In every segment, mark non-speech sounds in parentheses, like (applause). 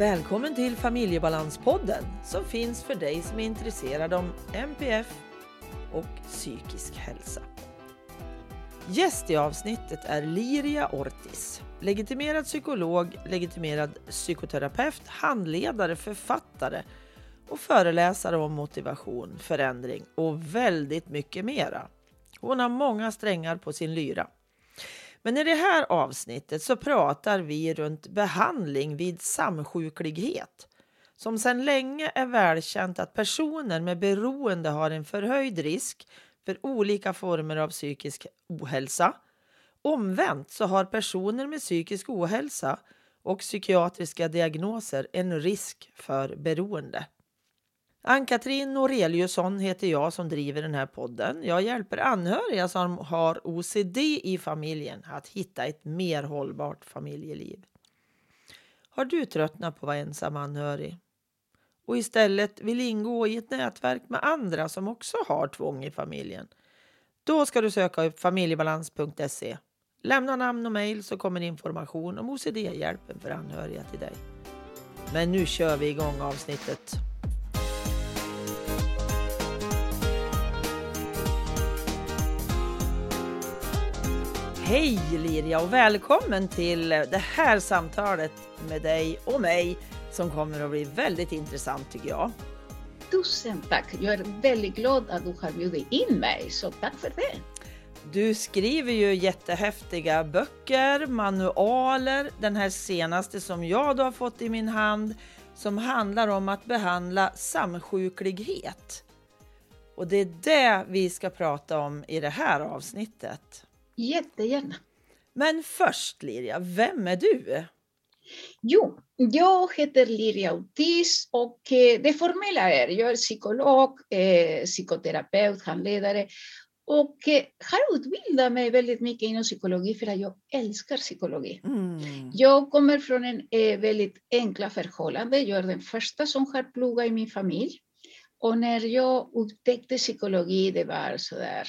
Välkommen till Familjebalanspodden som finns för dig som är intresserad om MPF och psykisk hälsa. Gäst i avsnittet är Liria Ortiz, legitimerad psykolog, legitimerad psykoterapeut, handledare, författare och föreläsare om motivation, förändring och väldigt mycket mera. Hon har många strängar på sin lyra. Men i det här avsnittet så pratar vi runt behandling vid samsjuklighet som sedan länge är välkänt att personer med beroende har en förhöjd risk för olika former av psykisk ohälsa. Omvänt så har personer med psykisk ohälsa och psykiatriska diagnoser en risk för beroende. Ann-Katrin Noreliusson heter jag som driver den här podden. Jag hjälper anhöriga som har OCD i familjen att hitta ett mer hållbart familjeliv. Har du tröttnat på att vara ensam anhörig och istället vill ingå i ett nätverk med andra som också har tvång i familjen? Då ska du söka upp familjebalans.se. Lämna namn och mejl så kommer information om OCD-hjälpen för anhöriga till dig. Men nu kör vi igång avsnittet. Hej Liria och välkommen till det här samtalet med dig och mig som kommer att bli väldigt intressant tycker jag. Tusen tack! Jag är väldigt glad att du har bjudit in mig, så tack för det. Du skriver ju jättehäftiga böcker, manualer, den här senaste som jag då har fått i min hand som handlar om att behandla samsjuklighet. Och det är det vi ska prata om i det här avsnittet. Jättegärna. Men först Liria, vem är du? Jo, jag heter Liria Ortiz och eh, det formella är, jag är psykolog, eh, psykoterapeut, handledare och eh, har utbildat mig väldigt mycket inom psykologi för att jag älskar psykologi. Mm. Jag kommer från en eh, väldigt enkla förhållande. Jag är den första som har pluggat i min familj. Och när jag upptäckte psykologi, det var sådär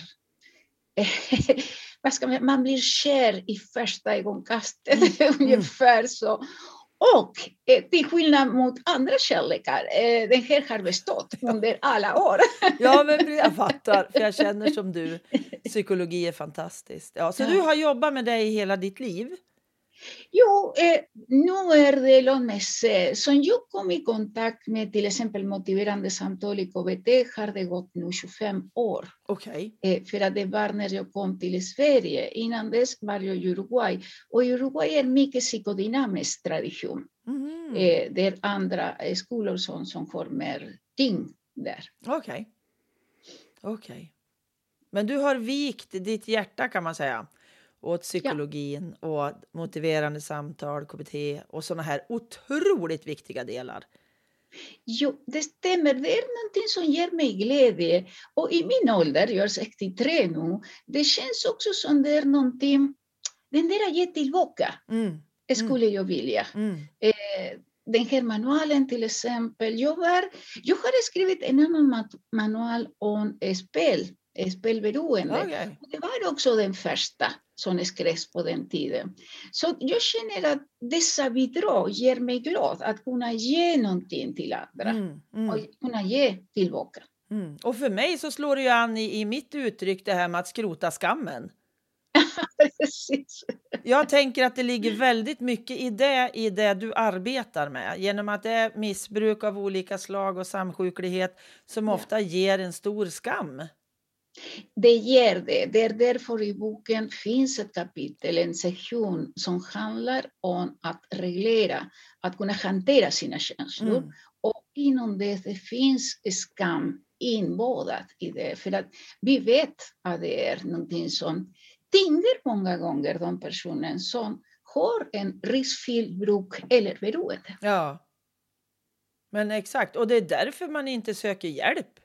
(laughs) vad ska man, man blir kär i första ögonkastet, mm. (laughs) ungefär så. Och eh, till skillnad mot andra kärlekar, eh, den här har bestått (laughs) under alla år. ja, men jag fattar, för jag känner som du. Psykologi är fantastiskt. Ja, så ja. du har jobbat med det i hela ditt liv? Jo, eh, nu är det långmässigt. Som jag kom i kontakt med till exempel motiverande samtal i KBT har det gått nu 25 år. Okay. Eh, för att det var när jag kom till Sverige. Innan dess var jag i Uruguay. Och Uruguay är en mycket psykodynamisk tradition. Mm. Eh, det är andra skolor som, som har mer ting där. Okej. Okay. Okay. Men du har vikt ditt hjärta kan man säga åt psykologin ja. och motiverande samtal, KBT och sådana här otroligt viktiga delar. Jo, det stämmer. Det är någonting som ger mig glädje. Och i min ålder, jag är 63 nu, det känns också som det är någonting, den där att ge tillbaka, mm. skulle mm. jag vilja. Mm. Eh, den här manualen till exempel, jag, var, jag har skrivit en annan manual om spel, spelberoende. Okay. Det var också den första som skrevs på den tiden. Så jag känner att dessa bidrag ger mig glad att kunna ge någonting till andra mm, mm. och kunna ge tillbaka. Mm. Och för mig så slår det ju an i, i mitt uttryck det här med att skrota skammen. (laughs) Precis. Jag tänker att det ligger väldigt mycket i det, i det du arbetar med. Genom att det är missbruk av olika slag och samsjuklighet som ofta ja. ger en stor skam. Det ger det. Det är därför i boken finns ett kapitel, en sektion som handlar om att reglera, att kunna hantera sina känslor. Mm. Och inom det, det finns skam inbadat i det. För att vi vet att det är någonting som tynger många gånger de personer som har en riskfylld bruk eller beroende. Ja, men exakt. Och det är därför man inte söker hjälp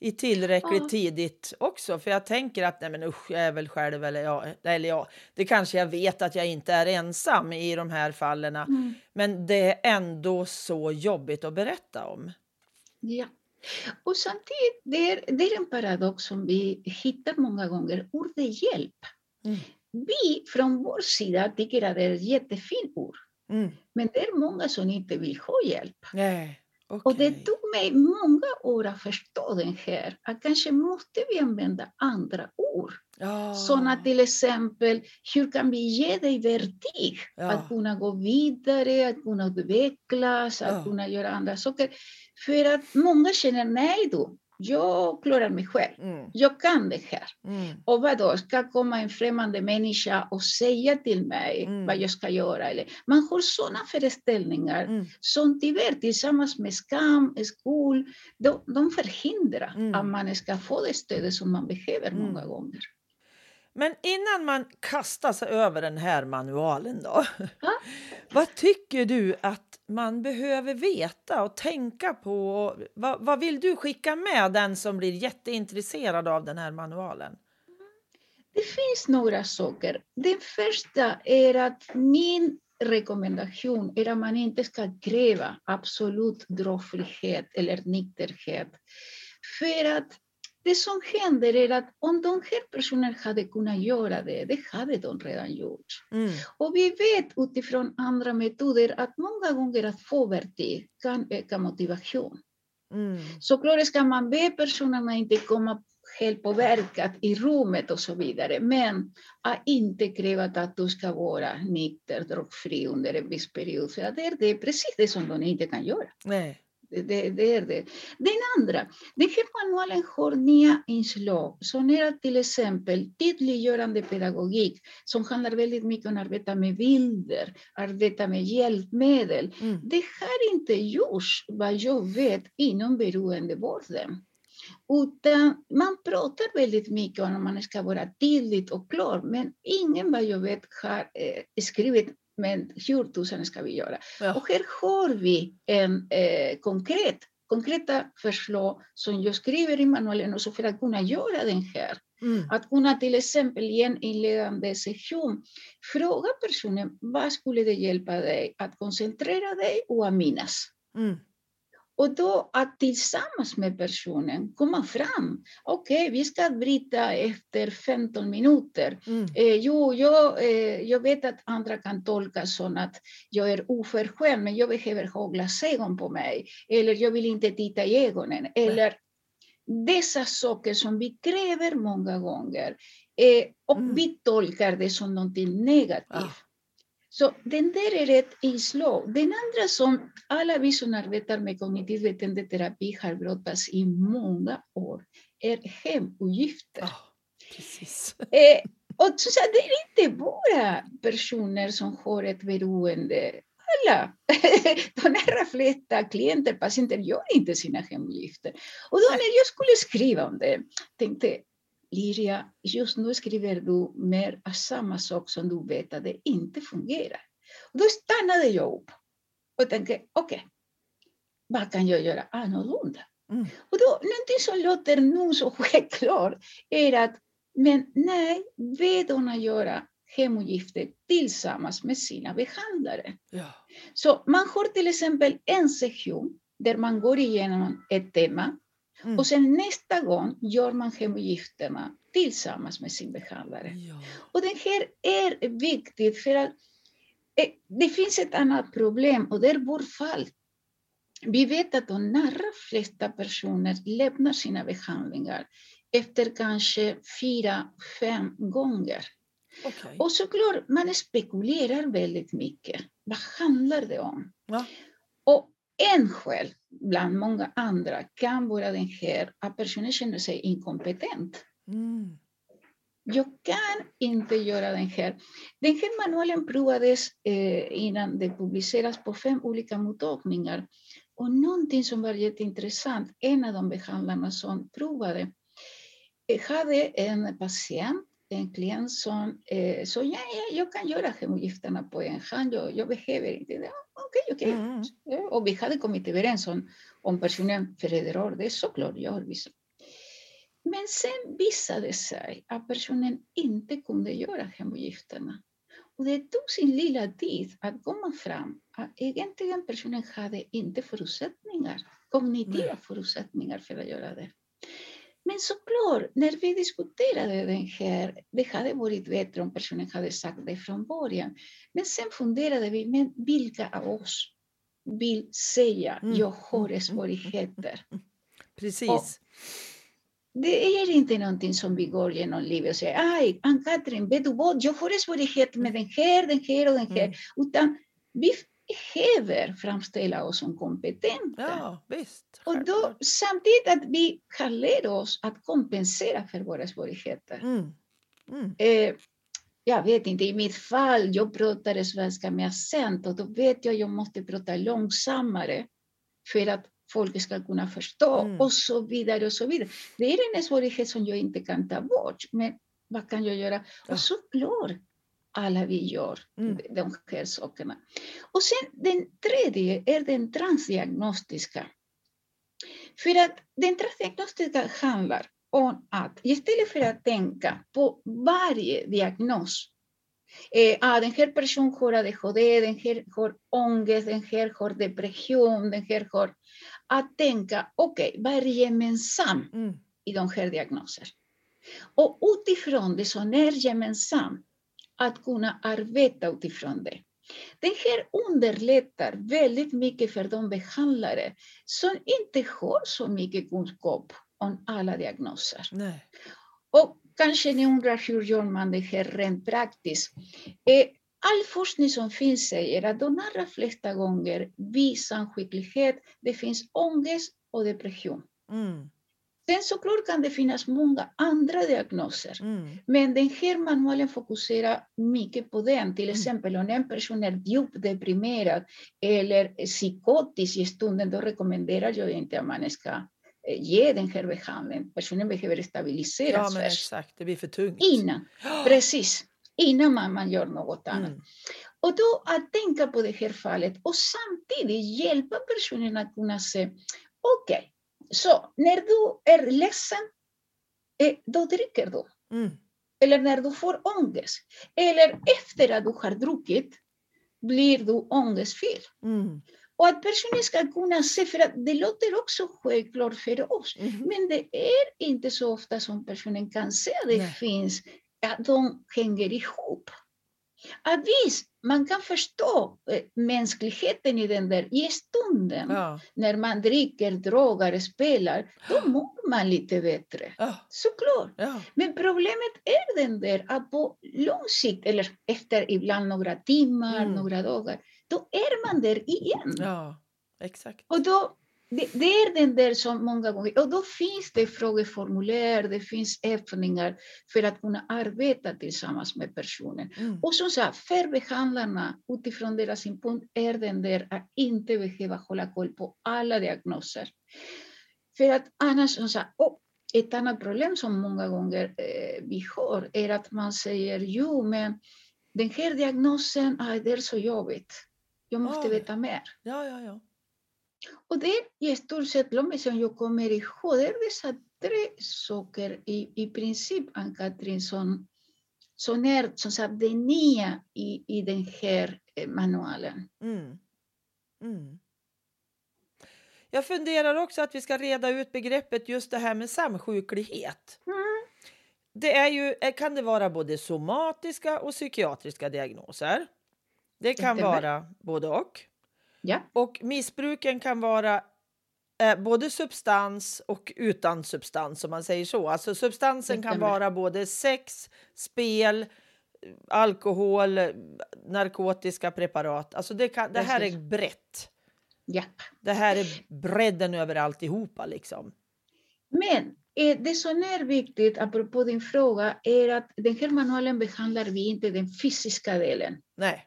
i tillräckligt ja. tidigt också. För jag tänker att nej men usch, jag är väl själv eller ja, eller ja, det kanske jag vet att jag inte är ensam i de här fallen. Mm. Men det är ändå så jobbigt att berätta om. Ja. Och samtidigt, det är, det är en paradox som vi hittar många gånger, ordet hjälp. Mm. Vi från vår sida tycker att det är ett jättefint ord. Mm. Men det är många som inte vill ha hjälp. Nej, okej. Och det tog mig många år att förstå den här, att kanske måste vi använda andra ord. ja. Sådana till exempel, hur kan vi ge dig verktyg Ja. att kunna gå vidare, att kunna utvecklas, att Ja. kunna göra andra saker. För att många känner, nej du, jag klarar mig själv. Mm. Jag kan det här. Mm. Och vad då, ska komma en främmande människa och säga till mig Mm. vad jag ska göra? Eller, man har sådana föreställningar Mm. som tyvärr tillsammans med skam, skuld, de, de förhindrar Mm. att man ska få det stödet som man behöver Mm. många gånger. Men innan man kastar sig över den här manualen då. Ja. (laughs) Vad tycker du att man behöver veta och tänka på? Vad, vad vill du skicka med den som blir jätteintresserad av den här manualen? Mm. Det finns några saker. Den första är att min rekommendation är att man inte ska kräva absolut drogfrihet eller nykterhet. För att det som händer är att om de här personerna hade kunnat göra det, det hade de redan gjort. Mm. Och vi vet utifrån andra metoder att många gånger att få verktyg kan öka motivation. Mm. Såklart ska man be personerna inte komma helt påverkat i rummet och så vidare. Men att inte kräva att du ska vara nykter, drogfri under en viss period. För det är det precis det som de inte kan göra. Nej. Det, det, är det. Den andra, den här manualen har nya inslag som är till exempel tydliggörande pedagogik som handlar väldigt mycket om att arbeta med bilder, arbeta med hjälpmedel. Mm. Det har inte gjorts, vad jag vet, inom beroendevården. Utan man pratar väldigt mycket om att man ska vara tydlig och klar, men ingen vad jag vet har eh, skrivit men hur tusan ska vi göra? Ja. Och här har vi en eh, konkret, konkreta förslag som jag skriver i manualen också för att kunna göra den här. Mm. Att kunna till exempel i en inledande session fråga personen vad skulle det hjälpa dig att koncentrera dig och att minnas. Mm. Och då att tillsammans med personen komma fram. Okej, vi ska bryta efter 15 minuter. Mm. Eh, jo, jag, eh, jag vet att andra kan tolka som att jag är oförskämd, men jag behöver ha glasögon på mig. Eller jag vill inte titta i ögonen. Eller dessa saker som vi kräver många gånger. Eh, och Mm. vi tolkar det som någonting negativt. Ah. Så den där är ett inslag. Den andra som alla vi som arbetar med kognitiv beteendeterapi har brottats i många år är hemuppgifter. Ja, precis. Eh, och så, så det är inte bara personer som har ett beroende. Alla, (laughs) de allra flesta klienter, patienter gör inte sina hemuppgifter. Och då när jag skulle skriva om det tänkte Liria, just nu skriver du mer av samma sak som du vet att det inte fungerar. Och då stannade jag upp och tänkte, okej, vad kan jag göra annorlunda? Mm. Och då, någonting som låter nu så självklart är att, men nej, att göra hemuppgifter tillsammans med sina behandlare. Ja. Så man har till exempel en session där man går igenom ett tema Mm. och sen nästa gång gör man hemuppgifterna tillsammans med sin behandlare. Ja. Och det här är viktigt för att eh, det finns ett annat problem och det är bortfall. Vi vet att de allra flesta personer lämnar sina behandlingar efter kanske fyra, fem gånger. Okej. Och såklart, man spekulerar väldigt mycket. Vad handlar det om? Ja. Och en skäl bland många andra kan vara den här att personen känner sig inkompetent. Mm. Jag kan inte göra den här. Den här manualen provades eh, innan det publiceras på fem olika mottagningar. Och någonting som var jätteintressant, en av de behandlarna som provade eh, hade en patient, en klient som eh, sa ja, ja, jag kan göra hemuppgifterna på en hand, jag, jag behöver inte det. Ja, Okej, okej. Mm. Ja, Och vi hade kommit överens om, om personen föredrar det, såklart gör vi så. Men sen visade det sig att personen inte kunde göra hemuppgifterna. Och det tog sin lilla tid att komma fram att egentligen personen hade inte förutsättningar, kognitiva Nej. förutsättningar för att göra det. Men såklart, när vi diskuterade den här, det hade varit bättre om personen hade sagt det från början. Men sen funderade vi, men vilka av oss vill säga Mm. jag har svårigheter? Precis. Och- Det är inte någonting som vi går genom livet och säger, aj, Ann-Katrin, vet du vad, jag har svårigheter med den här, den här och den här. Mm. Utan vi behöver framställa oss som kompetenta. Ja, visst. Och då, samtidigt att vi kan lära oss att kompensera för våra svårigheter. Mm. Mm. Eh, jag vet inte, i mitt fall, jag pratar svenska med accent och då vet jag att jag måste prata långsammare för att folk ska kunna förstå Mm. och så vidare och så vidare. Det är en svårighet som jag inte kan ta bort, men vad kan jag göra? Ja. Och såklart, alla vi gör Mm. de här sakerna. Och sen den tredje är den transdiagnostiska. För att den transdiagnostiska handlar om att istället för att tänka på varje diagnos, eh, ah, den här personen har ADHD, den här har ångest, den här har depression, den här har... Att tänka, okej, vad är gemensamt Mm. i de här diagnoserna? Och utifrån det som är gemensamt, att kunna arbeta utifrån det. Det här underlättar väldigt mycket för de behandlare som inte har så mycket kunskap om alla diagnoser. Nej. Och kanske ni undrar hur gör man det här rent praktiskt? Eh, All forskning som finns säger att de allra flesta gånger vid samsjuklighet, det finns ångest och depression. Mm. Sen såklart kan det finnas många andra diagnoser. Mm. Men den här manualen fokuserar mycket på den. Till Mm. exempel om en person är djupt deprimerad eller psykotisk i stunden, då rekommenderar jag inte att man ska eh, ge den här behandlingen. Personen behöver Ja, stabiliseras men först. exakt. Det blir för tungt. Innan, (gasps) precis. Innan man, man gör något annat. Mm. Och då att tänka på det här fallet och samtidigt hjälpa personen att kunna se, okej, så när du är ledsen, eh, då dricker du. Mm. Eller när du får ångest. Eller efter att du har druckit blir du ångestfylld. Mm. Och att personen ska kunna se, för att det låter också självklart för oss. Mhm. Men det är inte så ofta som personen kan se att det Nej. finns, att de hänger ihop. Att visst, man kan förstå eh, mänskligheten i den där, i stunden, Ja. när man dricker, drogar, spelar, då mår man lite bättre. Ja. Såklart. Ja. Men problemet är den där att på lång sikt, eller efter ibland några timmar, Mm. några dagar, då är man där igen. ja. Exakt. Och då, det, det är den där som många gånger, och då finns det frågeformulär, det finns övningar för att kunna arbeta tillsammans med personen. Mm. Och som sagt, för behandlarna utifrån deras synpunkt är den där att inte behöva hålla koll på alla diagnoser. För att annars, som sagt, och ett annat problem som många gånger eh, vi har är att man säger jo, men den här diagnosen, ah, det är så jobbigt. Jag måste Oj. veta mer. Ja, ja, ja. Och det är i stort sett lo som jag kommer ihåg, det är dessa tre saker i, i princip, Ann-Katrin, som, som är som sagt, det nya i, i den här eh, manualen. Mm. Mm. Jag funderar också att vi ska reda ut begreppet just det här med samsjuklighet. Mm. Det är ju, eh, kan det vara både somatiska och psykiatriska diagnoser. Det kan vara både och. Ja, Och missbruken kan vara eh, både substans och utan substans om man säger så. Alltså substansen kan vara både sex, spel, alkohol, narkotiska preparat. Alltså det, kan, det här är brett. ja. Det här är bredden över alltihopa liksom. Men eh, det som är viktigt, apropå din fråga, är att den här manualen behandlar vi inte den fysiska delen. Nej.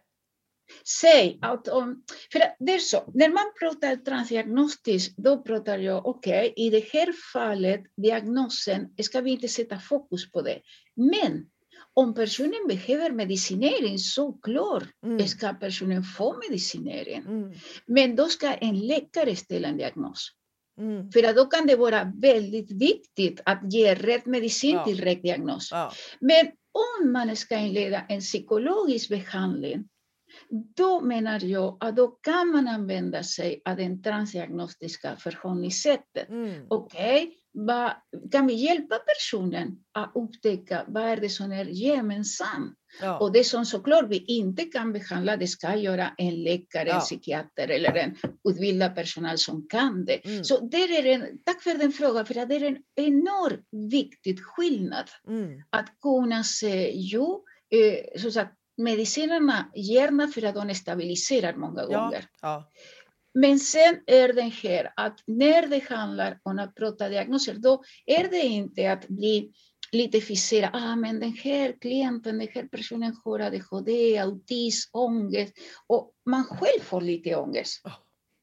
Säg att om, för det är så, när man pratar transdiagnostiskt, då pratar jag, okej, i det här fallet, diagnosen, ska vi inte sätta fokus på det. Men om personen behöver medicinering, såklart Mm. ska personen få medicinering. Mm. Men då ska en läkare ställa en diagnos. Mm. För då kan det vara väldigt viktigt att ge rätt medicin Ja. till rätt diagnos. Ja. Men om man ska inleda en psykologisk behandling, då menar jag att då kan man använda sig av det transdiagnostiska förhållningssättet. Mm. Okej, vad, kan vi hjälpa personen att upptäcka vad är det som är gemensamt? Ja. Och det som såklart vi inte kan behandla, det ska göra en läkare, Ja. en psykiater eller en utbildad personal som kan det. Mm. Så det är en, tack för den frågan, för det är en enormt viktig skillnad Mm. att kunna se, jo, eh, så att medicinerna gärna för att de stabiliserar många Ja. gånger. Ja. Men sen är det här att när det handlar om att prata diagnoser, då är det inte att bli lite fixerad. Ah, men den här klienten, den här personen har ADHD, autism, ångest. Och man själv får lite ångest. Ja.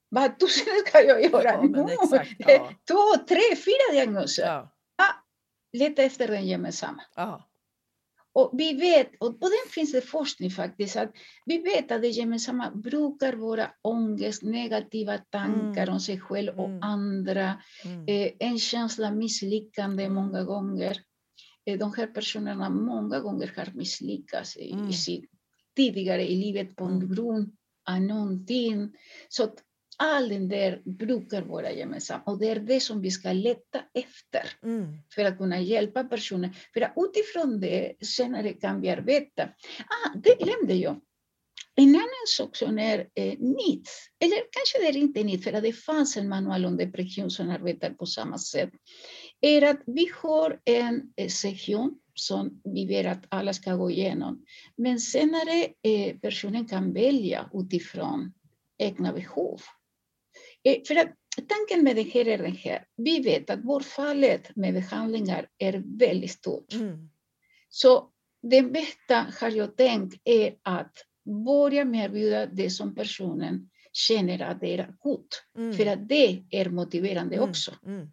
Vad tusen ska jag göra Ja, nu? exakt, ja. (laughs) Två, tre, fyra diagnoser. Ja. Leta efter den gemensamma. Ja. Och vi vet, och på den finns det forskning faktiskt, att vi vet att det gemensamma brukar vara ångest, negativa tankar Mm. om sig själv och Mm. andra, Mm. eh, en känsla misslyckande Mm. många gånger. Eh, de här personerna många gånger har misslyckats i, Mm. i sitt, tidigare i livet på Mm. grund av någonting. Så all den där brukar vara gemensam och det är det som vi ska leta efter Mm. för att kunna hjälpa personer. För att utifrån det senare kan vi arbeta. Ah, det glömde jag. En annan sak som är eh, nytt, eller kanske det är inte nytt för att det fanns en manual om depression som arbetar på samma sätt, är att vi har en eh, sektion som vi vet att alla ska gå igenom. Men senare eh, personen kan välja utifrån egna behov. Eh, för att tanken med det här är den här. Vi vet att bortfallet med behandlingar är väldigt stort. Mm. Så det bästa har jag tänkt är att börja med att erbjuda det som personen känner att det är akut. Mm. För att det är motiverande Mm. också. Mm.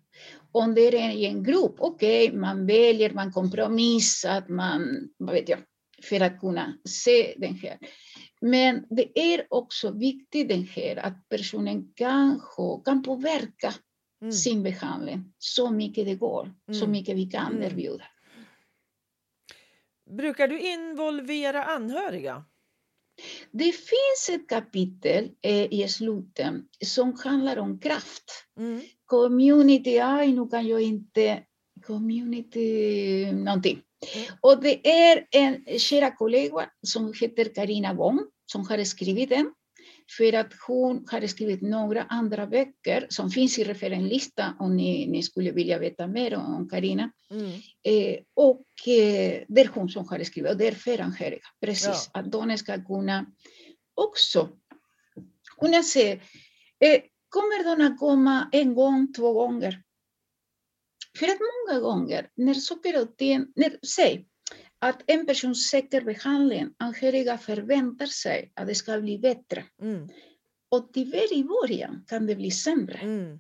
Om det är i en grupp, okej, man väljer, man kompromissar, man, vad vet jag, för att kunna se den här. Men det är också viktigt den här att personen kan, ha, kan påverka Mm. sin behandling så mycket det går, så Mm. mycket vi kan Mm. erbjuda. Brukar du involvera anhöriga? Det finns ett kapitel eh, i slutet som handlar om kraft. Mm. Community, aj nu kan jag inte, community någonting. Mm. Och det är en kära kollega som heter Karina Wong som har skrivit den. För att hon har skrivit några andra böcker som finns i referenslista om ni, ni skulle vilja veta mer om, Karina. Mm. Eh, och eh, det är hon som har skrivit, och det är för anhöriga. Precis, att de ska kunna också kunna se, eh, kommer de att komma en gång, två gånger? För att många gånger när saker och ting, när, säg att en person söker behandling, anhöriga förväntar sig att det ska bli bättre. Mm. Och tyvärr i början kan det bli sämre. Mm.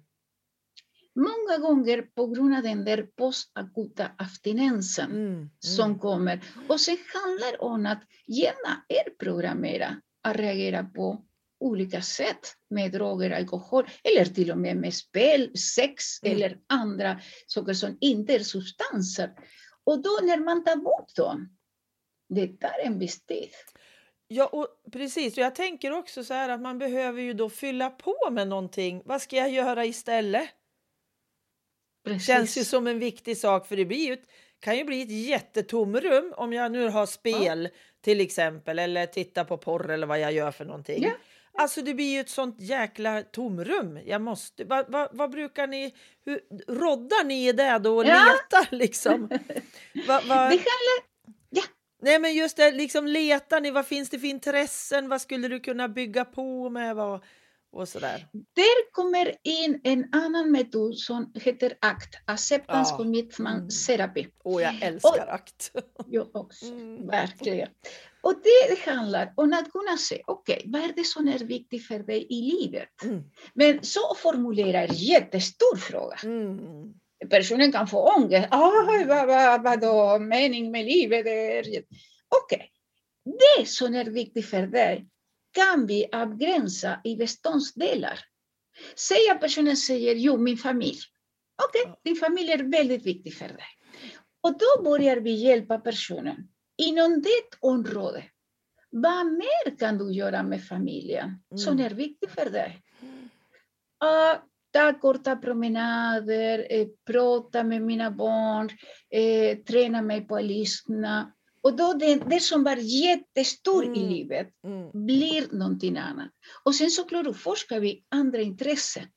Många gånger på grund av den där postakuta abstinensen Mm. som kommer. Och sen handlar om att gärna är programmera att reagera på olika sätt med droger, alkohol eller till och med med spel, sex Mm. eller andra saker som inte är substanser. Och då när man tar bort dem, det tar en viss tid. Ja, och precis. Och jag tänker också så här att man behöver ju då fylla på med någonting. Vad ska jag göra istället? Precis. Känns ju som en viktig sak för det blir ju ett, kan ju bli ett jättetomrum om jag nu har spel till exempel eller tittar på porr eller vad jag gör för någonting. Ja. Alltså det blir ju ett sånt jäkla tomrum. Jag måste, vad, vad, vad brukar ni, hur, roddar ni i det då och Ja. letar liksom? (laughs) Va, va, handlar, nej men just det, liksom letar ni, vad finns det för intressen, vad skulle du kunna bygga på med vad, och sådär. där kommer in en annan metod som heter ACT, Acceptance Ja. Commitment Mm. Therapy. Och jag älskar akt. (laughs) Jag också, Mm. verkligen. Och det handlar om att kunna se, okej, vad är det som är viktigt för dig i livet? Mm. Men så formulera en jättestor fråga. Mm. Personen kan få ångest. Aj, vad, vad, vad då mening med livet? Okej, det som är viktigt för dig kan vi avgränsa i beståndsdelar. Säg att personen säger, jo, min familj. Okej, Ja. din familj är väldigt viktig för dig. Och då börjar vi hjälpa personen inom det område. Vad mer kan du göra med familjen som Mm. är viktigt för dig? Uh, ta korta promenader, eh, prata med mina barn, eh, träna mig på att lyssna. Och då det, det som var jättestort i Mm. livet Mm. blir någonting annat. Och sen såklart utforskar vi andra intressen.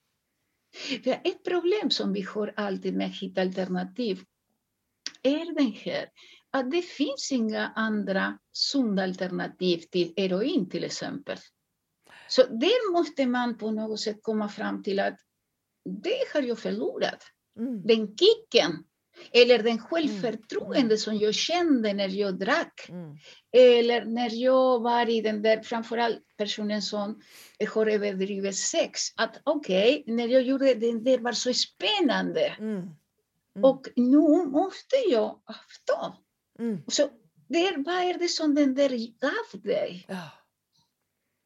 För ett problem som vi har alltid med att hitta alternativ är den här att det finns inga andra sunda alternativ till heroin till exempel. Så där måste man på något sätt komma fram till att det har jag förlorat. Mm. Den kicken eller den självförtroende som jag kände när jag drack. Mm. Eller när jag var i den där, framförallt personen som har överdrivet sex, att okej, när jag gjorde det, det var så spännande. Mm. Mm. Och nu måste jag avstå. Mm. Så det är, vad är det som den där gav dig? Ja.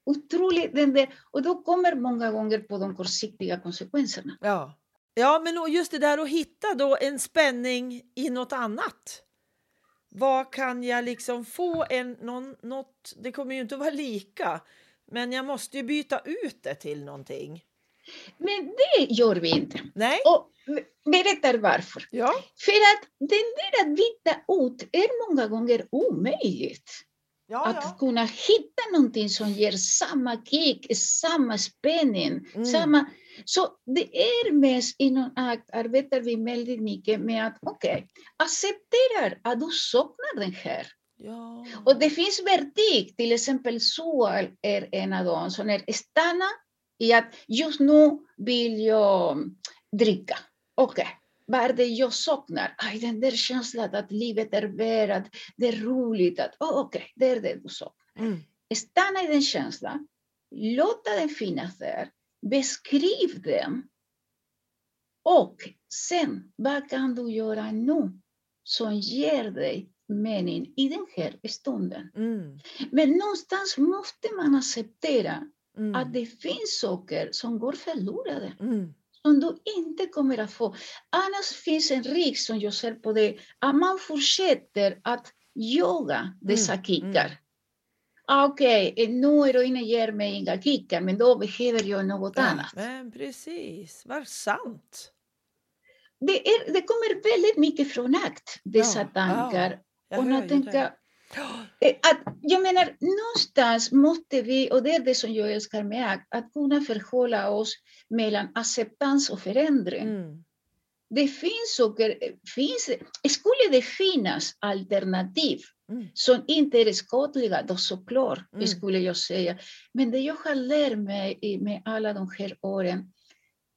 Otroligt, den där, och då kommer många gånger på de kortsiktiga konsekvenserna. Ja. Ja, men just det där att hitta då en spänning i något annat. Vad kan jag liksom få en, någon, något, det kommer ju inte att vara lika, men jag måste ju byta ut det till någonting. Men det gör vi inte. Nej? Och berättar varför. Ja. För att den där att byta ut är många gånger omöjligt. Ja, Att ja. kunna hitta någonting som ger samma kick, samma spänning. Mm. Samma, så det är mest inom ACT arbetar vi väldigt mycket med att okej, accepterar att du saknar den här. ja. Och det finns vertik, till exempel SOAL är en av dem som är stanna i att just nu vill jag dricka. Okej, vad är det jag saknar? Aj, den där känslan att livet är värt, det är roligt. Att, oh, Okej, det är det du saknar. Mm. Stanna i den känslan, låta den finnas där, beskriv den. Och sen, vad kan du göra nu som ger dig mening i den här stunden? Mm. Men någonstans måste man acceptera Mm. att det finns saker som går förlorade, Mm. som du inte kommer att få. Annars finns en risk, som jag ser på det, att man fortsätter att jaga dessa Mm, kickar. Ah, Okej, okay, nu heroinen ger mig inga kickar, men då behöver jag något Ja, annat. men precis, vad sant. Det, är, det kommer väldigt mycket från akt, dessa Ja, tankar. Jag och tänka. Ja. (gasps) Eh, Att, jag menar, någonstans måste vi, och det är det som jag älskar med ACT, att kunna förhålla oss mellan acceptans och förändring. Mm. Det finns saker, finns, skulle det finnas alternativ Mm. som inte är skadliga, då såklart Mm. skulle jag säga. Men det jag har lärt mig med alla de här åren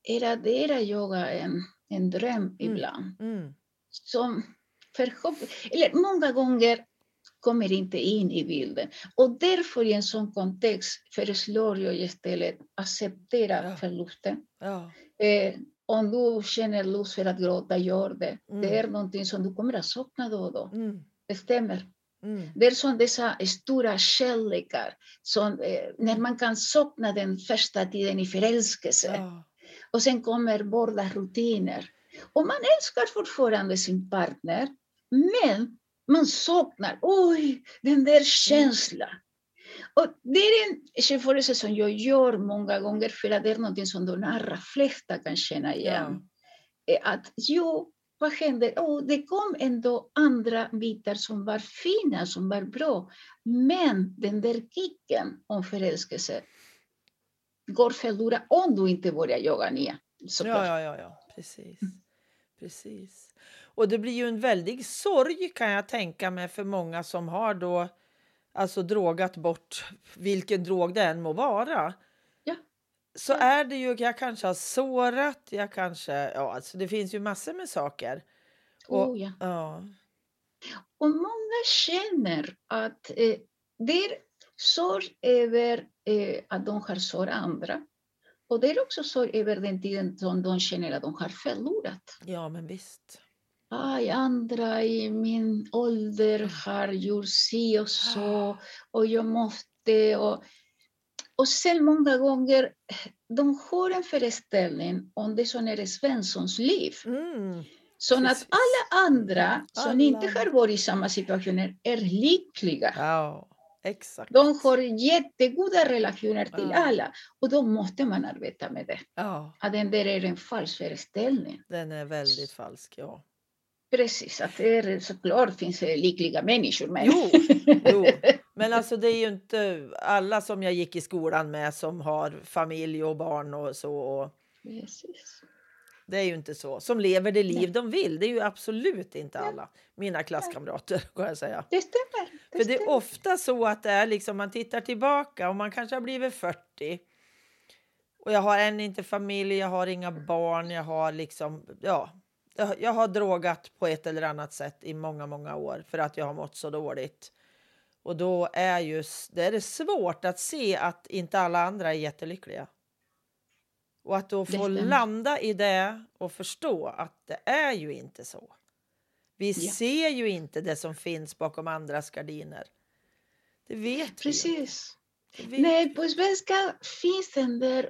är att det är att jaga en, en dröm ibland Mm. som förhopp eller många gånger kommer inte in i bilden. Och därför i en sån kontext föreslår jag istället acceptera Ja. förlusten. Ja. Eh, om du känner lust för att gråta, gör det. Mm. Det är någonting som du kommer att sakna då och då. Mm. Det stämmer. Mm. Det är som dessa stora kärlekar, som, eh, när man kan sakna den första tiden i förälskelse. Ja. Och sen kommer vardagsrutiner. Och man älskar fortfarande sin partner, men man saknar, oj, den där känslan. Och det är en jämförelse som jag gör många gånger för att det är något som de allra flesta kan känna igen. Eh, Att jo, vad händer? Oh, det kom ändå andra bitar som var fina, som var bra. Men den där kicken om förälskelse går förlorad om du inte börjar jaga nya. såklart. Ja, ja, ja, ja, precis. precis. Och det blir ju en väldig sorg kan jag tänka mig för många som har då alltså drogat bort vilken drog det än må vara. Så Ja. är det ju, jag kanske har sårat, jag kanske, ja alltså det finns ju massor med saker. Och, Oh, ja. ja. Och många känner att eh, det är sorg över eh, att de har sårat andra. Och det är också sorg över den tiden som de känner att de har förlorat. ja, men visst. Aj, andra i min ålder har gjort si och så och jag måste. Och, och sen många gånger, de har en föreställning om det som är Svenssons liv. Mm. Så att alla andra som inte Alla. har varit i samma situationer är lyckliga. Ja, exakt. De har jättegoda relationer till Ja. alla och då måste man arbeta med det. Ja, Att den där är en falsk föreställning. den är väldigt falsk. Ja. Precis, att det är såklart finns det lyckliga människor men Jo, jo, (laughs) men alltså det är ju inte alla som jag gick i skolan med som har familj och barn och så. Och Precis. det är ju inte så. Som lever det liv Nej. de vill. Det är ju absolut inte alla mina klasskamrater (laughs) kan jag säga. Det stämmer. Det För det är stämmer. ofta så att det är liksom man tittar tillbaka och man kanske har blivit 40. Och jag har än inte familj, jag har inga barn, jag har liksom, ja. jag- Jag har drogat på ett eller annat sätt i många, många år för att jag har mått så dåligt. Och då är, just, det är det svårt att se att inte alla andra är jättelyckliga. Och att då få landa i det och förstå att det är ju inte så. Vi Ja. ser ju inte det som finns bakom andras gardiner. Det vet vi. Precis. Det vet Nej, vi. på svenska finns den där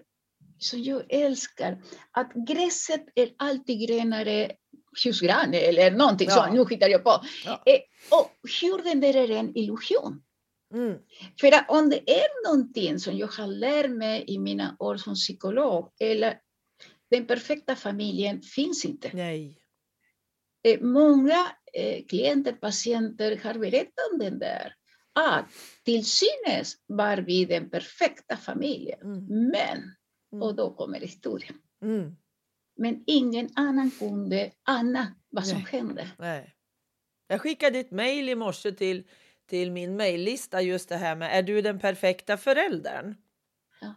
som jag älskar. Att gräset är alltid grönare hos grannen eller någonting Ja. sånt. Nu hittar jag på. Ja. Eh, och hur den där är en illusion. Mm. För att om det är någonting som jag har lärt mig i mina år som psykolog, eller den perfekta familjen finns inte. Nej. Eh, Många eh, klienter, patienter har berättat om den där. Att till synes var vi den perfekta familjen. Mm. Men, Mm. och då kommer historien. Mm. Men ingen annan kunde ana vad som Nej. hände. Nej. Jag skickade ett mejl i morse till, till min mejllista just det här med är du den perfekta föräldern? Ja.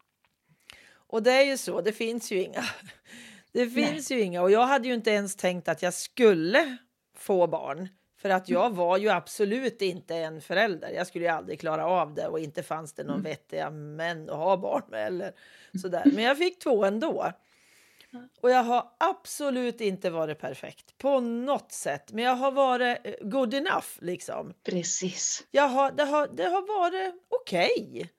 Och det är ju så, det finns ju inga. (laughs) Det Nej. finns ju inga och jag hade ju inte ens tänkt att jag skulle få barn. För att jag var ju absolut inte en förälder. Jag skulle ju aldrig klara av det och inte fanns det någon Mm. vettiga män att ha barn med eller (laughs) sådär. Men jag fick två ändå. Ja. Och jag har absolut inte varit perfekt på något sätt. Men jag har varit eh, good enough liksom. Precis. Jag har, det, har, det har varit okej.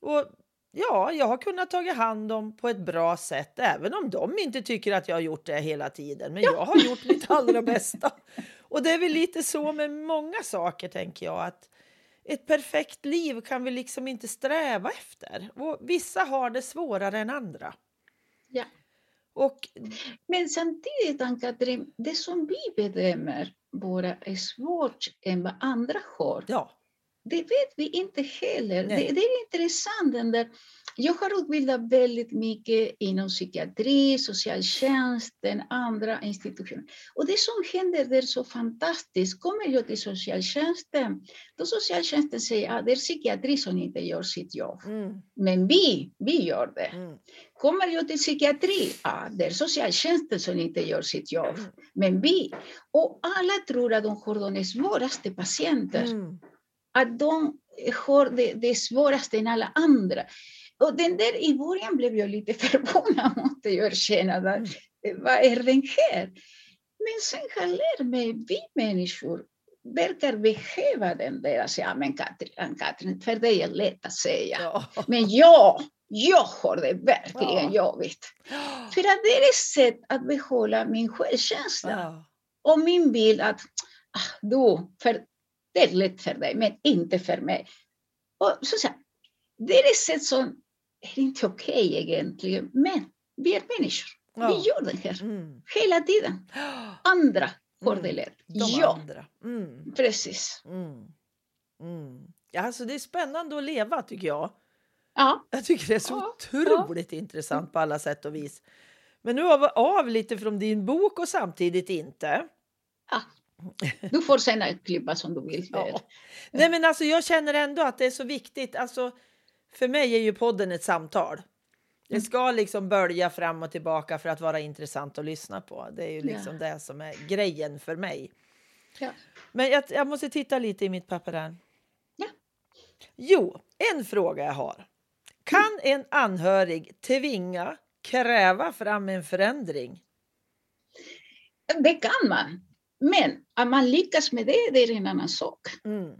Och ja, jag har kunnat ta hand om på ett bra sätt. Även om de inte tycker att jag har gjort det hela tiden. Men jag har gjort mitt allra bästa. Och det är väl lite så med många saker tänker jag. att ett perfekt liv kan vi liksom inte sträva efter. Och vissa har det svårare än andra. Ja. Och Men samtidigt, Ann-Katrin, det som vi bedömer vara är svårt än vad andra har, ja, det vet vi inte heller. Det, det är intressant. Den där, jag har utbildat väldigt mycket inom psykiatri, socialtjänsten, andra institutioner. Och det som händer där är så fantastiskt. Kommer jag till socialtjänsten, då socialtjänsten säger att det är psykiatri som inte gör sitt jobb. mm, Men vi, vi gör det. mm, Kommer jag till psykiatri, ja, det är socialtjänsten som inte gör sitt jobb. Mm. Men vi, och alla tror att de har de svåraste patienter mm. att de har det, det svåraste än alla andra. Och den där i början blev jag lite (laughs) förvånad, måste jag erkänna. Mm. Vad är den här? Men sen har jag lärt mig, vi människor verkar behöva den där, alltså, ja men Katrin, Katrin, för dig är lätt att säga. Ja. (laughs) Men jag, jag har det verkligen Ja. jobbigt. (gasps) För att det är ett sätt att behålla min självkänsla Ja. och min bild att ah, du, för, det är lätt för dig, men inte för mig. Och så, så det är ett sätt som är inte okej egentligen, men vi är människor. Ja. Vi gör det här Mm. hela tiden. (gasps) Andra har Mm. De Ja, andra. Mm. precis. Mm. Mm. Ja, alltså det är spännande att leva tycker jag. Ja, Jag tycker det är så Ja, otroligt intressant på alla sätt och vis. Men nu vi av lite från din bok och samtidigt inte. (laughs) du får sen klippa som du vill. Ja. Nej, men alltså jag känner ändå att det är så viktigt. Alltså, för mig är ju podden ett samtal. Det Mm. ska liksom bölja fram och tillbaka för att vara intressant att lyssna på. Det är ju liksom det som är grejen för mig. Ja. Men jag, jag måste titta lite i mitt papper här. Ja. Jo, en fråga jag har. Kan en anhörig tvinga, kräva fram en förändring? Det kan man. Men att man lyckas med det, det är en annan sak. Mm.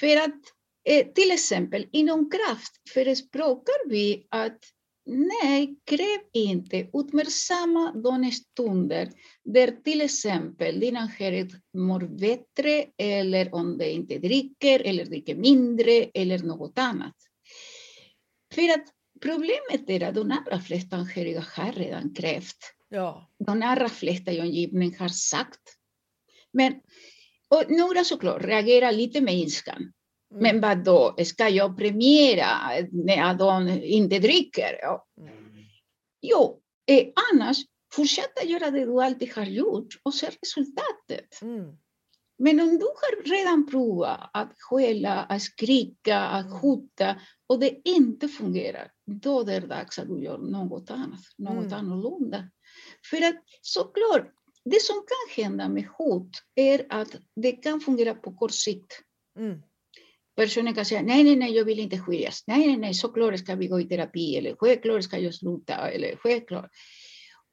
För att eh, till exempel inom kraft förespråkar vi att Nej, kräv inte. Uppmärksamma de stunder där till exempel din anhörig mår bättre eller om de inte dricker eller dricker mindre eller något annat. För att problemet är att de allra flesta anhöriga har redan krävt. Ja. De allra flesta i omgivningen har sagt. Men och några såklart reagerar lite med ilskan. Mm. Men vad då, ska jag premiera när de inte dricker? Ja. Mm. Jo, eh, annars fortsätta göra det du alltid har gjort och se resultatet. Mm. Men om du har redan provat att skälla, att skrika, att Mm. hota och det inte fungerar, då är det dags att du gör något annat, något Mm. annorlunda. För att såklart, det som kan hända med hot är att det kan fungera på kort sikt. Mm. Personen kan säga nej, nej, nej, jag vill inte skiljas. Nej, nej, nej, såklart ska vi gå i terapi eller självklart ska jag sluta eller självklart.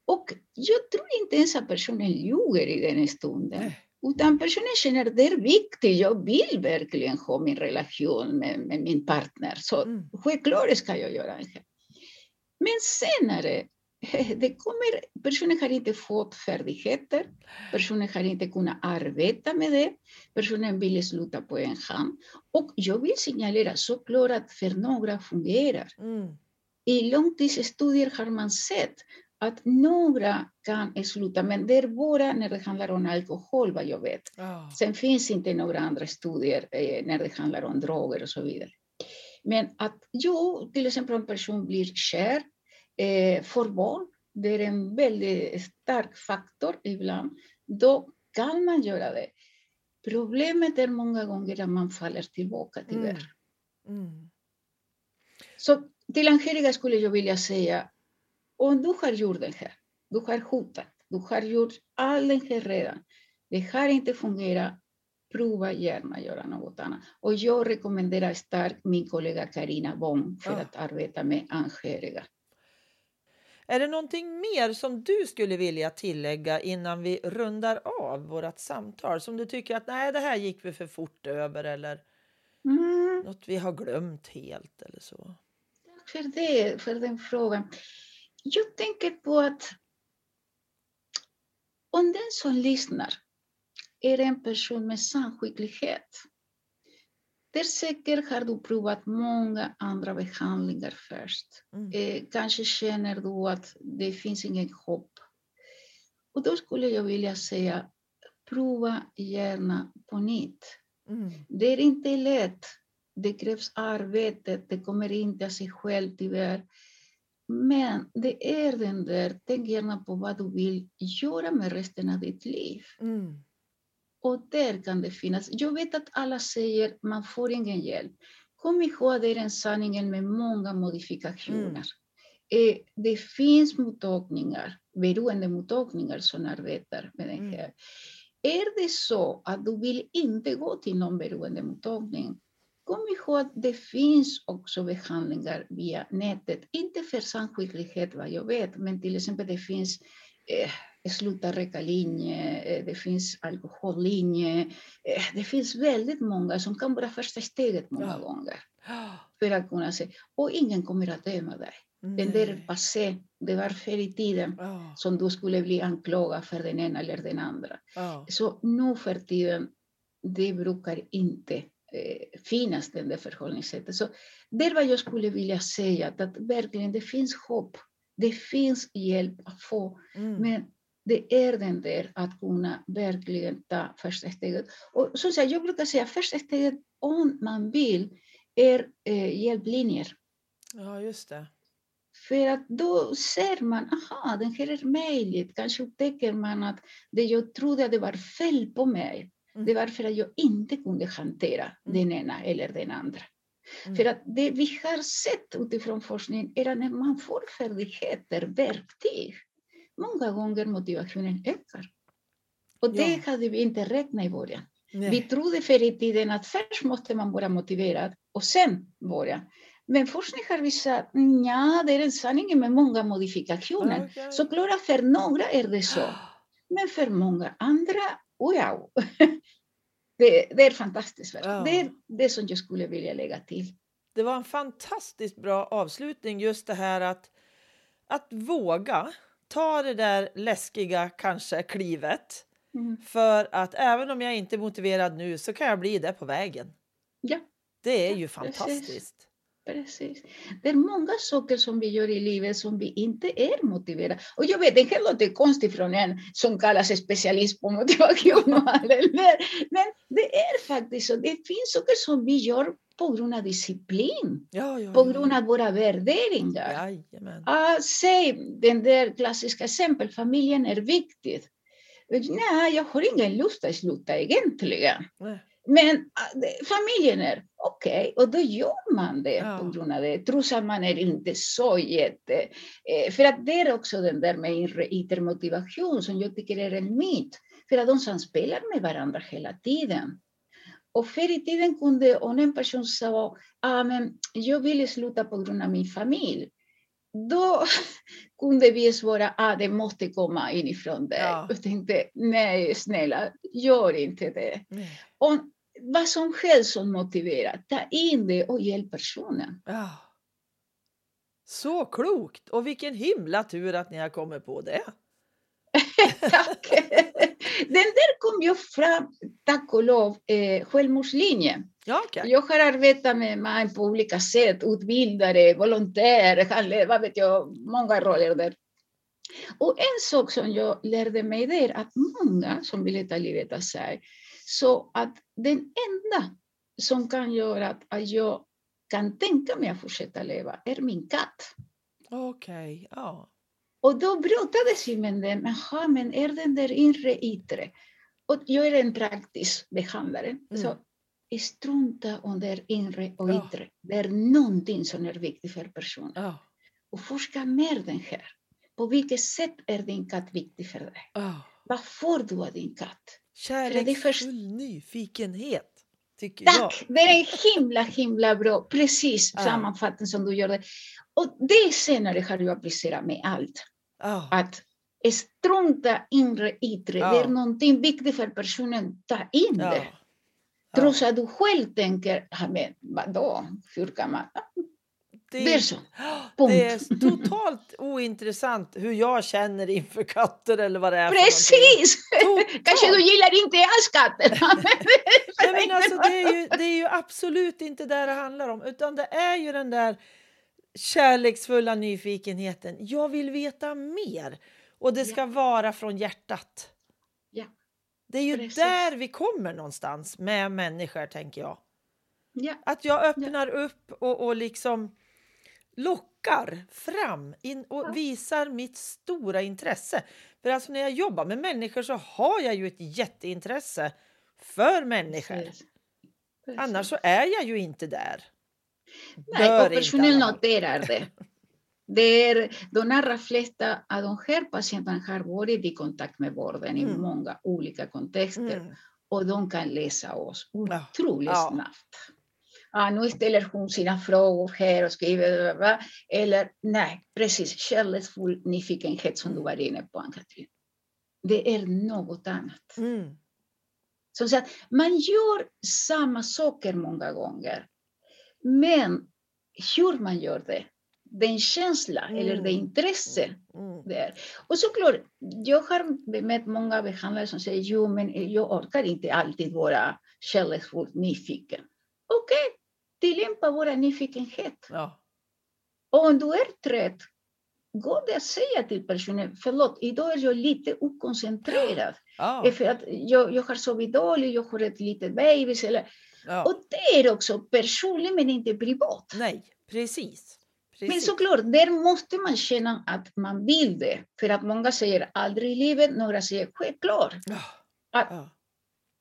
Och jag tror inte ens att personen ljuger i den stunden. Nej. Utan personen känner att det är viktigt, jag vill verkligen ha min relation med, med min partner. Så Mm. självklart ska jag göra det. Men senare, (laughs) det kommer, personen har inte fått färdigheter, personen har inte kunnat arbeta med det, personen vill sluta på en hand. Och jag vill signalera såklart att för några fungerar. Mm. I långtidsstudier har man sett att några kan sluta, men det är bara när det handlar om alkohol vad jag vet. Ja. Sen finns inte några andra studier eh, när det handlar om droger och så vidare. Men att jo, till exempel en person blir kär, barn, det är en väldigt stark faktor ibland, då kan man göra det. Problemet är många gånger att man faller tillbaka tyvärr. Mm. Så till anhöriga skulle jag vilja säga, om du har gjort det här, du har hotat, du har gjort allt det här redan, det har inte fungerat, prova gärna göra något annat. Och jag rekommenderar starkt min kollega Karina Wong för Ja. att arbeta med anhöriga. Är det någonting mer som du skulle vilja tillägga innan vi rundar av vårt samtal? Som du tycker att nej, det här gick vi för fort över eller Mm, något vi har glömt helt eller så? tack för det, för den frågan. Jag tänker på att om den som lyssnar är en person med samskicklighet, där säkert har du provat många andra behandlingar först. Mm. Eh, kanske känner du att det finns ingen hopp. Och då skulle jag vilja säga, prova gärna på nytt. Mm. Det är inte lätt. Det krävs arbete, det kommer inte av sig själv tyvärr. Men det är den där, tänk gärna på vad du vill göra med resten av ditt liv. Mm. Och där kan det finnas. Jag vet att alla säger man får ingen hjälp. Kom ihåg det är en sanning med många modifikationer. Eh, det finns mottagningar, beroendemottagningar som arbetar med det Mm. här. Är det så att du vill inte gå till någon beroendemottagning, kom ihåg att det finns också behandlingar via nätet. Inte för samsjuklighet vad jag vet, men till exempel det finns eh, sluta röka-linje, eh, det finns alkohollinje. Eh, det finns väldigt många som kan vara första steget många Ja. gånger. (gasps) För att kunna se, och ingen kommer att döma dig. Den där passé, det var förr i tiden Ja, som du skulle bli anklagad för den ena eller den andra. ja. Så nu för tiden, det brukar inte eh, finnas den där förhållningssättet. Så det är vad jag skulle vilja säga, att, att verkligen det finns hopp. Det finns hjälp att få, Mm. men det är den där att kunna verkligen ta första steget. Och som sagt, jag brukar säga första steget, om man vill, är eh, hjälplinjer. ja, just det. För att då ser man, aha, det här är möjligt. Kanske upptäcker man att det jag trodde att det var fel på mig, Mm. det var för att jag inte kunde hantera Mm. den ena eller den andra. Mm. För att det vi har sett utifrån forskningen är att när man får färdigheter, verktyg, många gånger motivationen ökar. Och det Ja. hade vi inte räknat i början. Vi Nej. trodde förr i tiden att först måste man vara motiverad och sen börja. Men forskning har visat att det är en sanning med många modifikationer. Okej. Så klart för några är det så, men för många andra, wow! (laughs) Det, det är fantastiskt. verkligen. Ja. Det är det som jag skulle vilja lägga till. Det var en fantastiskt bra avslutning just det här att att våga ta det där läskiga kanske klivet. Mm. För att även om jag inte är motiverad nu så kan jag bli det på vägen. Ja, Det är Ja, ju fantastiskt. precis. Det är många saker som vi gör i livet som vi inte är motiverade. Och jag vet, det här låter konstigt från en som kallar sig specialist på motivation. (laughs) Men det är faktiskt så. Det finns saker som vi gör på grund av disciplin, Ja, ja, på ja. grund av våra värderingar. Ah, säg den där klassiska exempel, familjen är viktigt. Nej, jag har ingen lust att sluta egentligen. Nej. Men ah, familjen är okej, och då gör man det Ja. på grund av det. Trots att man är inte så jätte... För att det är också den där med inre inre motivation som jag tycker är en myt. För att de samspelar med varandra hela tiden. Och (laughs) förr i tiden kunde, om en person sa ah, men jag vill sluta på grund av min familj. Då kunde vi svara att ah, det måste komma inifrån dig. Ja. (laughs) Jag tänkte, nej snälla, gör inte det. Nej. Och vad som helst som motiverar, ta in det och hjälp personen. Ja. Så klokt! Och vilken himla tur att ni har kommit på det. Tack! (laughs) Den där kom ju fram, tack och lov, eh, självmordslinjen. Ja, okej. Jag har arbetat med män på olika sätt, utbildare, volontär, handledare, vad vet jag, många roller där. Och en sak som jag lärde mig det är att många som vill ta livet av sig, så att den enda som kan göra att, att jag kan tänka mig att fortsätta leva är min katt. Okej, ja. Och då brottades vi med den, jaha, men är den där inre yttre? Och jag är en praktisk behandlare. Så strunta är inre och yttre. Det är någonting som är viktigt för personen. Ja. Och forska mer den här. På vilket sätt är din katt viktig för dig? ja. Vad får du av din katt? Kärleksfull nyfikenhet, tycker jag. Tack! Det är en himla, himla bra, precis sammanfattning som du gjorde. Och det senare har jag applicerat med allt. Ja. att strunta inre yttre. Ja. Det är någonting viktigt för personen. Ta in Ja. det. Ja. Trots att du själv tänker, "Ja, men vadå, hur kan man? Det är så. Punkt. Det är totalt ointressant hur jag känner inför katter eller vad det är Precis! Kanske du gillar inte alls katterna. (laughs) Nej, men alltså, det, är ju, det är ju absolut inte det det handlar om, utan det är ju den där kärleksfulla nyfikenheten. Jag vill veta mer och det ska vara från hjärtat. Ja. Det är ju Precis. där vi kommer någonstans med människor, tänker jag. ja, Att jag öppnar upp och, och liksom lockar fram in och Ja. visar mitt stora intresse. För alltså när jag jobbar med människor så har jag ju ett jätteintresse för människor. precis. Precis. Annars så är jag ju inte där. Nej, fall. noterar det. det är, de allra flesta av de här patienterna har varit i kontakt med vården i Mm. många olika kontexter. Mm. och de kan läsa oss Ja. otroligt Ja. snabbt. Ah, nu ställer hon sina frågor här och skriver, va? eller nej, precis, kärleksfull nyfikenhet som du var inne på, Ann-Katrin. Det är något annat. Mm. Som sagt, man gör samma saker många gånger, men hur man gör det, den känsla eller det Mm. intresse Mm. där. Och såklart, jag har mött många behandlare som säger jo, men jag orkar inte alltid vara kärleksfullt nyfiken. Okej, tillämpa vår nyfikenhet. Ja. Och om du är trött, går det att säga till personen, förlåt, idag är jag lite okoncentrerad. Ja. För att jag, jag har sovit dåligt, jag har ett litet babys. Eller, Ja. och det är också personligt men inte privat. Nej, precis. Men precis. såklart, där måste man känna att man vill det. För att många säger aldrig i livet, några säger självklart. Ja.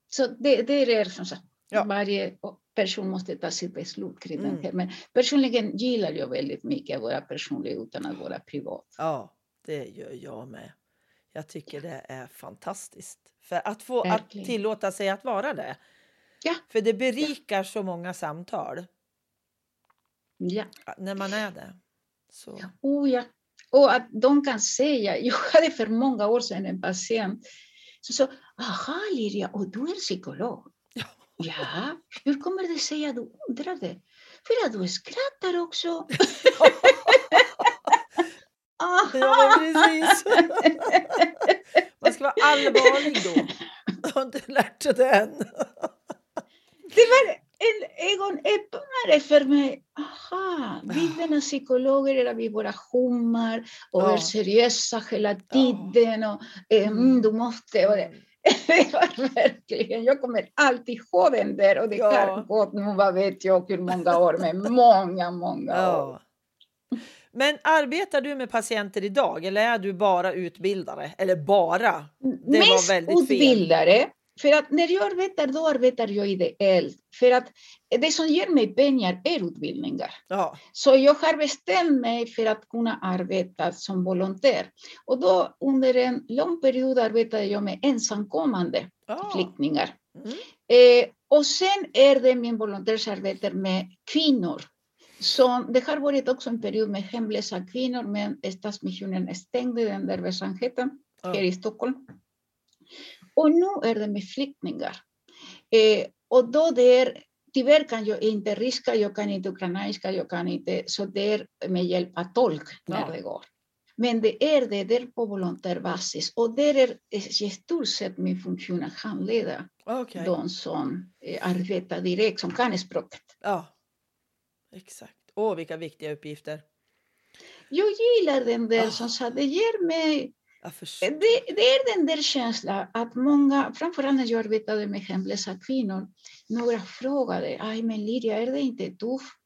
Så det, det är som sagt, varje person måste ta sitt beslut kring Mm. det här. Men personligen gillar jag väldigt mycket att vara personlig utan att vara privat. ja, det gör jag med. Jag tycker det är fantastiskt. För att få att tillåta sig att vara det. Ja. För det berikar så många samtal Ja. när man är det. Så. Oh, ja. Och att de kan säga, (laughs) jag hade för många år sedan en patient som sa, aha Liria, och du är psykolog? Ja. Ja, hur kommer det sig att du undrade? För att du skrattar också. (laughs) Ja, precis. Man ska vara allvarlig då. Jag (laughs) har inte lärt sig det än. Det var en ögonöppnare för mig. Aha, bilderna psykologer är vi bara hummar och Ja. är seriösa hela tiden. Och, eh, mm, du måste. Och det. det (laughs) var verkligen, jag kommer alltid ihåg den där och det Ja. har gått nu, vad vet jag hur många år, (laughs) men många, många år. Ja. Men arbetar du med patienter idag eller är du bara utbildare? Eller bara? Det var Mest väldigt fel. För att när jag arbetar, då arbetar jag ideellt. För att det som ger mig pengar är utbildningar. Ja. Så jag har bestämt mig för att kunna arbeta som volontär. Och då under en lång period arbetade jag med ensamkommande Ja. flyktingar. Mm. Eh, och sen är det min volontärsarbete med kvinnor. Så det har varit också en period med hemlösa kvinnor, men Stadsmissionen stängde den där verksamheten Ja. här i Stockholm. Och nu är det med flyktingar. Eh, och då det är, tyvärr kan jag inte ryska, jag kan inte ukrainska, jag kan inte, så det är med hjälp av tolk när Ja. det går. Men det är det, det är på volontärbasis och det är i stort sett min funktion att handleda Okej. de som eh, arbetar direkt, som kan språket. Ja. Exakt. Åh, vilka viktiga uppgifter. Jag gillar den där Ah. som sa, det ger mig. Det, det är den där känslan att många, framförallt när jag arbetade med hemlösa kvinnor, några frågade, aj men Lydia, är det inte tufft?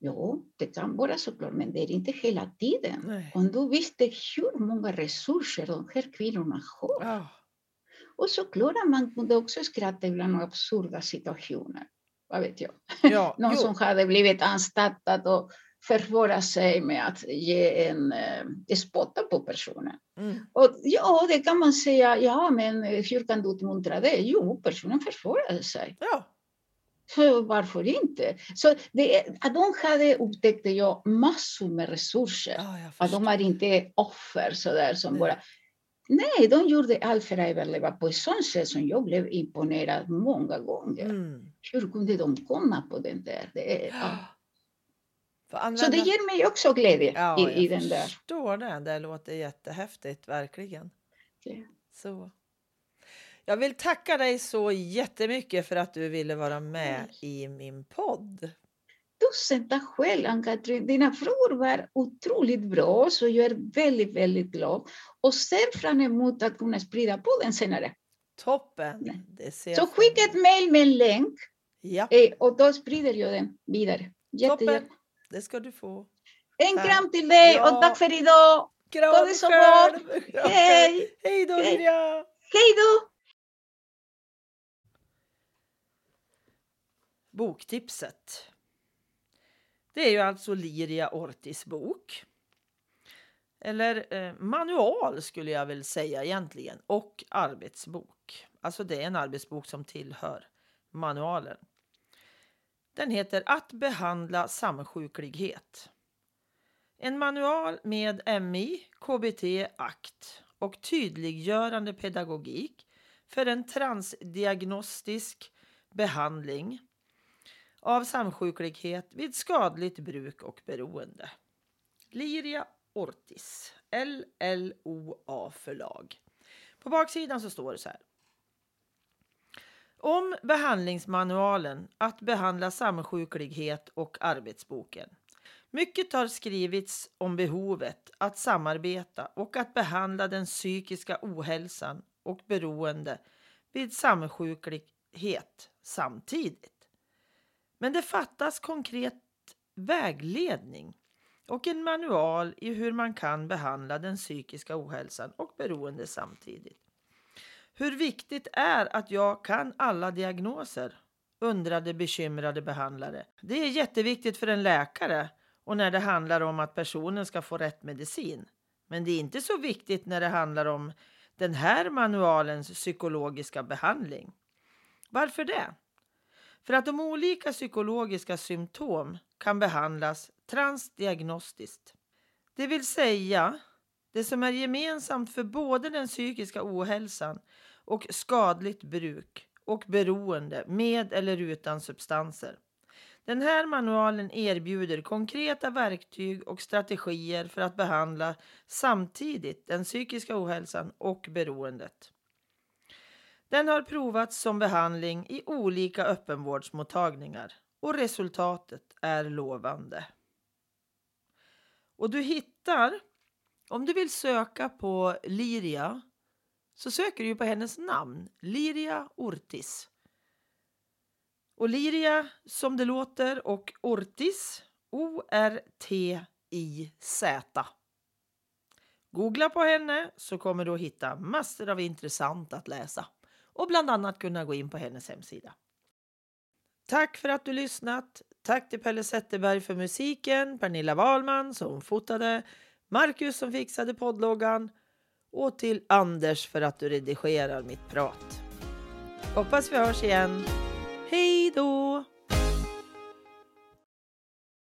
Jo, det kan vara såklart, men det är inte hela tiden. Nej. Om du visste hur många resurser de här kvinnorna har. Ja. Och såklart man kunde också skratta ibland åt absurda situationer. Vad vet jag? Ja. (laughs) Någon jo. som hade blivit anstartad och försvåra sig med att ge en eh, spotta på personen. Mm. Och ja, det kan man säga, ja men hur kan du uppmuntra det? Jo, personen försvårade sig. Ja. Så varför inte? Så det, att de hade, upptäckte jag, massor med resurser. ja, Att de var inte offer sådär som Nej. bara... Nej, de gjorde allt för att överleva på ett sånt sätt som jag blev imponerad många gånger. Mm. Hur kunde de komma på den där? Det ja. Får Så använda- det ger mig också glädje Ja, i, jag i den där. förstår det. Det låter jättehäftigt, verkligen. Ja. Så. Jag vill tacka dig så jättemycket för att du ville vara med i min podd. Tusen tack själv, Ann-Katrin. Dina frågor var otroligt bra, så jag är väldigt, väldigt glad och ser fram emot att kunna sprida på den senare. Toppen! Det ser Så jag skicka ett mejl med en länk Ja, eh, och då sprider jag den vidare. Jätte, toppen! Det ska du få. En kram till dig Ja. och tack för idag. Kram Ha det så. Kram Hej! Hej då. Lydia! Hej då! Boktipset. Det är ju alltså Liria Ortis bok. Eller eh, manual skulle jag väl säga egentligen. Och arbetsbok. Alltså det är en arbetsbok som tillhör manualen. Den heter Att behandla samsjuklighet. En manual med MI, KBT, ACT och tydliggörande pedagogik för en transdiagnostisk behandling av samsjuklighet vid skadligt bruk och beroende. Liria Ortis, LLOA förlag. På baksidan så står det så här. Om behandlingsmanualen att behandla samsjuklighet och arbetsboken. Mycket har skrivits om behovet att samarbeta och att behandla den psykiska ohälsan och beroende vid samsjuklighet samtidigt. Men det fattas konkret vägledning och en manual i hur man kan behandla den psykiska ohälsan och beroende samtidigt. Hur viktigt är att jag kan alla diagnoser? undrade bekymrade behandlare. Det är jätteviktigt för en läkare och när det handlar om att personen ska få rätt medicin. Men det är inte så viktigt när det handlar om den här manualens psykologiska behandling. Varför det? För att de olika psykologiska symptom kan behandlas transdiagnostiskt. Det vill säga, det som är gemensamt för både den psykiska ohälsan och skadligt bruk och beroende med eller utan substanser. Den här manualen erbjuder konkreta verktyg och strategier för att behandla samtidigt den psykiska ohälsan och beroendet. Den har provats som behandling i olika öppenvårdsmottagningar och resultatet är lovande. Och du hittar, om du vill söka på Liria, så söker du på hennes namn, Liria Ortiz. Och Liria som det låter och Ortiz, O-R-T-I-Z. Googla på henne så kommer du att hitta massor av intressant att läsa och bland annat kunna gå in på hennes hemsida. Tack för att du lyssnat. Tack till Pelle Zetterberg för musiken, Pernilla Wahlman som fotade, Marcus som fixade poddloggan och till Anders för att du redigerar mitt prat. Hoppas vi hörs igen. Hej då!